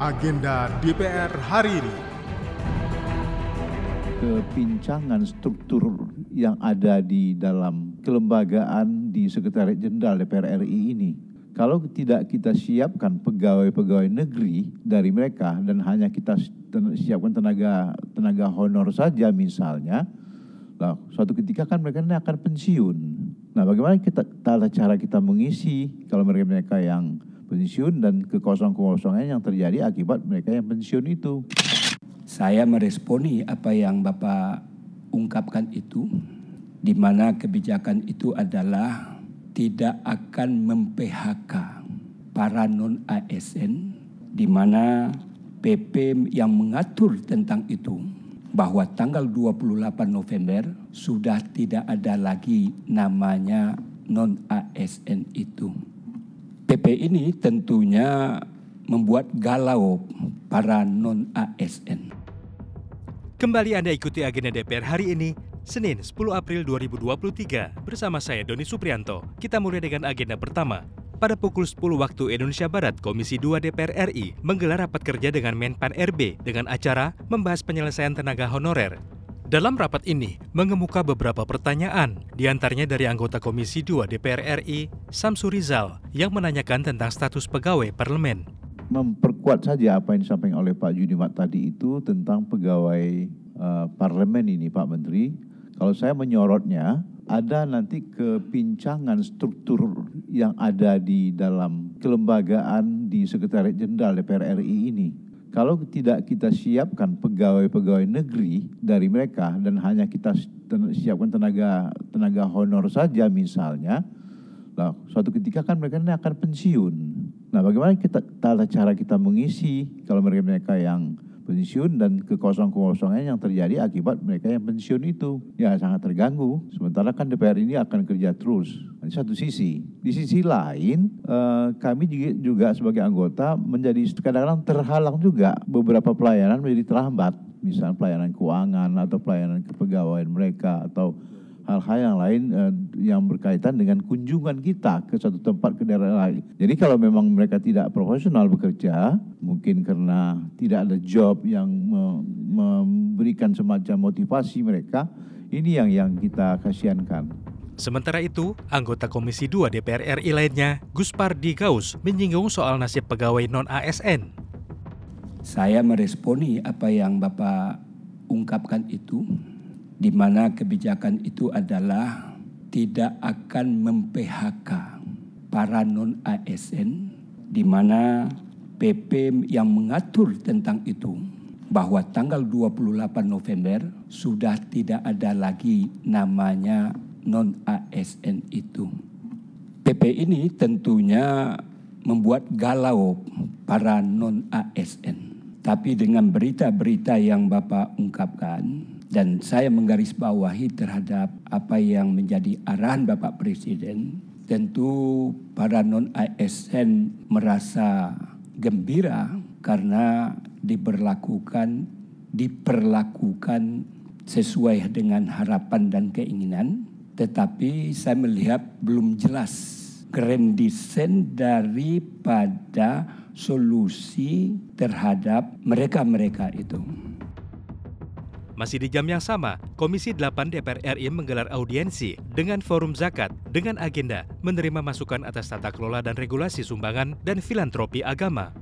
agenda DPR hari ini. Kepincangan struktur yang ada di dalam kelembagaan di Sekretariat Jenderal DPR RI ini. Kalau tidak kita siapkan pegawai-pegawai negeri dari mereka dan hanya kita siapkan tenaga tenaga honor saja misalnya, Nah, suatu ketika kan mereka ini akan pensiun. Nah, bagaimana kita tata cara kita mengisi kalau mereka-mereka yang pensiun dan kekosongan-kekosongan yang terjadi akibat mereka yang pensiun itu. Saya meresponi apa yang Bapak ungkapkan itu, di mana kebijakan itu adalah tidak akan mem-PHK para non-ASN, di mana PP yang mengatur tentang itu bahwa tanggal 28 November sudah tidak ada lagi namanya non-ASN itu. PP ini tentunya membuat galau para non-ASN. Kembali Anda ikuti agenda DPR hari ini, Senin 10 April 2023 bersama saya Doni Suprianto. Kita mulai dengan agenda pertama, pada pukul 10 waktu Indonesia Barat, Komisi 2 DPR RI menggelar rapat kerja dengan Menpan RB dengan acara membahas penyelesaian tenaga honorer. Dalam rapat ini, mengemuka beberapa pertanyaan, di antaranya dari anggota Komisi 2 DPR RI, Samsu Rizal, yang menanyakan tentang status pegawai parlemen. Memperkuat saja apa yang disampaikan oleh Pak Judimat tadi itu tentang pegawai uh, parlemen ini, Pak Menteri. Kalau saya menyorotnya, ada nanti kepincangan struktur yang ada di dalam kelembagaan di Sekretariat Jenderal DPR RI ini. Kalau tidak kita siapkan pegawai-pegawai negeri dari mereka dan hanya kita siapkan tenaga tenaga honor saja misalnya, nah, suatu ketika kan mereka ini akan pensiun. Nah, bagaimana kita tata cara kita mengisi kalau mereka-mereka yang pensiun dan kekosongan-kekosongan yang terjadi akibat mereka yang pensiun itu ya sangat terganggu. Sementara kan DPR ini akan kerja terus. Di satu sisi, di sisi lain eh, kami juga, sebagai anggota menjadi kadang-kadang terhalang juga beberapa pelayanan menjadi terlambat. Misalnya pelayanan keuangan atau pelayanan kepegawaian mereka atau hal-hal yang lain uh, yang berkaitan dengan kunjungan kita ke satu tempat ke daerah lain. Jadi kalau memang mereka tidak profesional bekerja, mungkin karena tidak ada job yang me memberikan semacam motivasi mereka, ini yang yang kita kasihankan. Sementara itu, anggota Komisi 2 DPR RI lainnya, Gus Pardi Gaus, menyinggung soal nasib pegawai non-ASN. Saya meresponi apa yang Bapak ungkapkan itu di mana kebijakan itu adalah tidak akan mem-PHK para non-ASN di mana PP yang mengatur tentang itu bahwa tanggal 28 November sudah tidak ada lagi namanya non-ASN itu. PP ini tentunya membuat galau para non-ASN. Tapi dengan berita-berita yang Bapak ungkapkan, dan saya menggarisbawahi terhadap apa yang menjadi arahan Bapak Presiden. Tentu para non-ASN merasa gembira karena diberlakukan diperlakukan sesuai dengan harapan dan keinginan. Tetapi saya melihat belum jelas grand design daripada solusi terhadap mereka-mereka itu. Masih di jam yang sama, Komisi 8 DPR RI menggelar audiensi dengan Forum Zakat dengan agenda menerima masukan atas tata kelola dan regulasi sumbangan dan filantropi agama.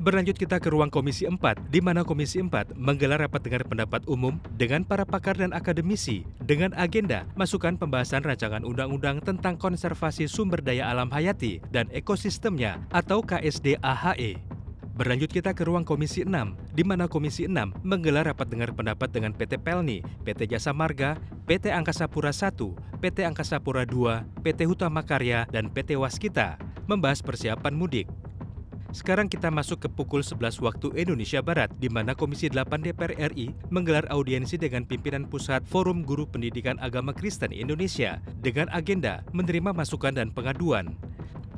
Berlanjut kita ke ruang Komisi 4, di mana Komisi 4 menggelar rapat dengar pendapat umum dengan para pakar dan akademisi dengan agenda masukan pembahasan rancangan undang-undang tentang konservasi sumber daya alam hayati dan ekosistemnya atau KSDAHE. Berlanjut kita ke ruang Komisi 6, di mana Komisi 6 menggelar rapat dengar pendapat dengan PT Pelni, PT Jasa Marga, PT Angkasa Pura I, PT Angkasa Pura II, PT Hutama Karya, dan PT Waskita, membahas persiapan mudik. Sekarang kita masuk ke pukul 11 waktu Indonesia Barat, di mana Komisi 8 DPR RI menggelar audiensi dengan pimpinan Pusat Forum Guru Pendidikan Agama Kristen Indonesia dengan agenda menerima masukan dan pengaduan.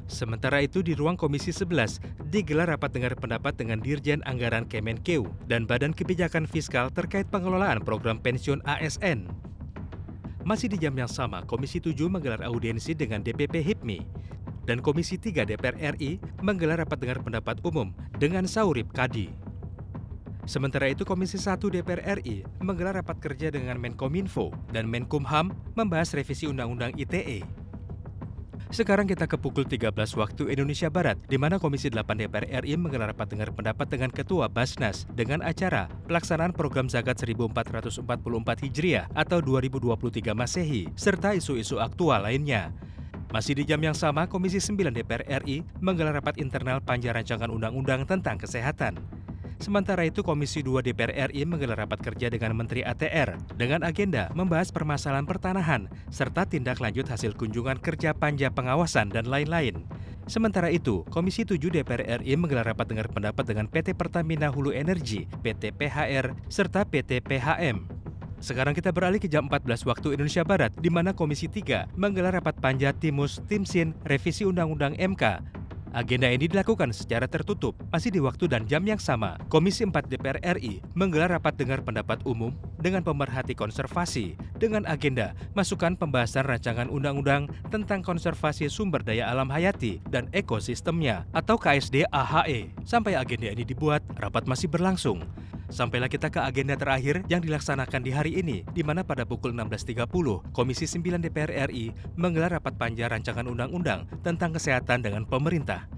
Sementara itu di ruang Komisi 11 digelar rapat dengar pendapat dengan Dirjen Anggaran Kemenkeu dan Badan Kebijakan Fiskal terkait pengelolaan program pensiun ASN. Masih di jam yang sama, Komisi 7 menggelar audiensi dengan DPP HIPMI. dan Komisi 3 DPR RI menggelar rapat dengar pendapat umum dengan Saurip Kadi. Sementara itu Komisi 1 DPR RI menggelar rapat kerja dengan Menkominfo dan Menkumham membahas revisi Undang-Undang ITE. Sekarang kita ke pukul 13 waktu Indonesia Barat, di mana Komisi 8 DPR RI menggelar rapat dengar pendapat dengan Ketua Basnas dengan acara pelaksanaan program zakat 1444 Hijriah atau 2023 Masehi, serta isu-isu aktual lainnya. Masih di jam yang sama, Komisi 9 DPR RI menggelar rapat internal panja rancangan undang-undang tentang kesehatan. Sementara itu, Komisi 2 DPR RI menggelar rapat kerja dengan Menteri ATR dengan agenda membahas permasalahan pertanahan serta tindak lanjut hasil kunjungan kerja panja pengawasan dan lain-lain. Sementara itu, Komisi 7 DPR RI menggelar rapat dengar pendapat dengan PT Pertamina Hulu Energi, PT PHR, serta PT PHM. Sekarang kita beralih ke jam 14 waktu Indonesia Barat, di mana Komisi 3 menggelar rapat panja Timus Timsin Revisi Undang-Undang MK Agenda ini dilakukan secara tertutup, masih di waktu dan jam yang sama. Komisi 4 DPR RI menggelar rapat dengar pendapat umum dengan pemerhati konservasi dengan agenda masukan pembahasan rancangan undang-undang tentang konservasi sumber daya alam hayati dan ekosistemnya atau KSD AHE. Sampai agenda ini dibuat, rapat masih berlangsung. Sampailah kita ke agenda terakhir yang dilaksanakan di hari ini, di mana pada pukul 16.30, Komisi 9 DPR RI menggelar rapat panja rancangan undang-undang tentang kesehatan dengan pemerintah.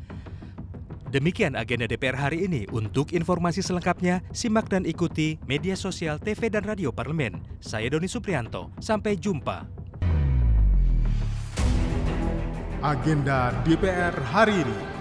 Demikian agenda DPR hari ini. Untuk informasi selengkapnya, simak dan ikuti media sosial TV dan radio parlemen. Saya Doni Suprianto. Sampai jumpa. Agenda DPR hari ini.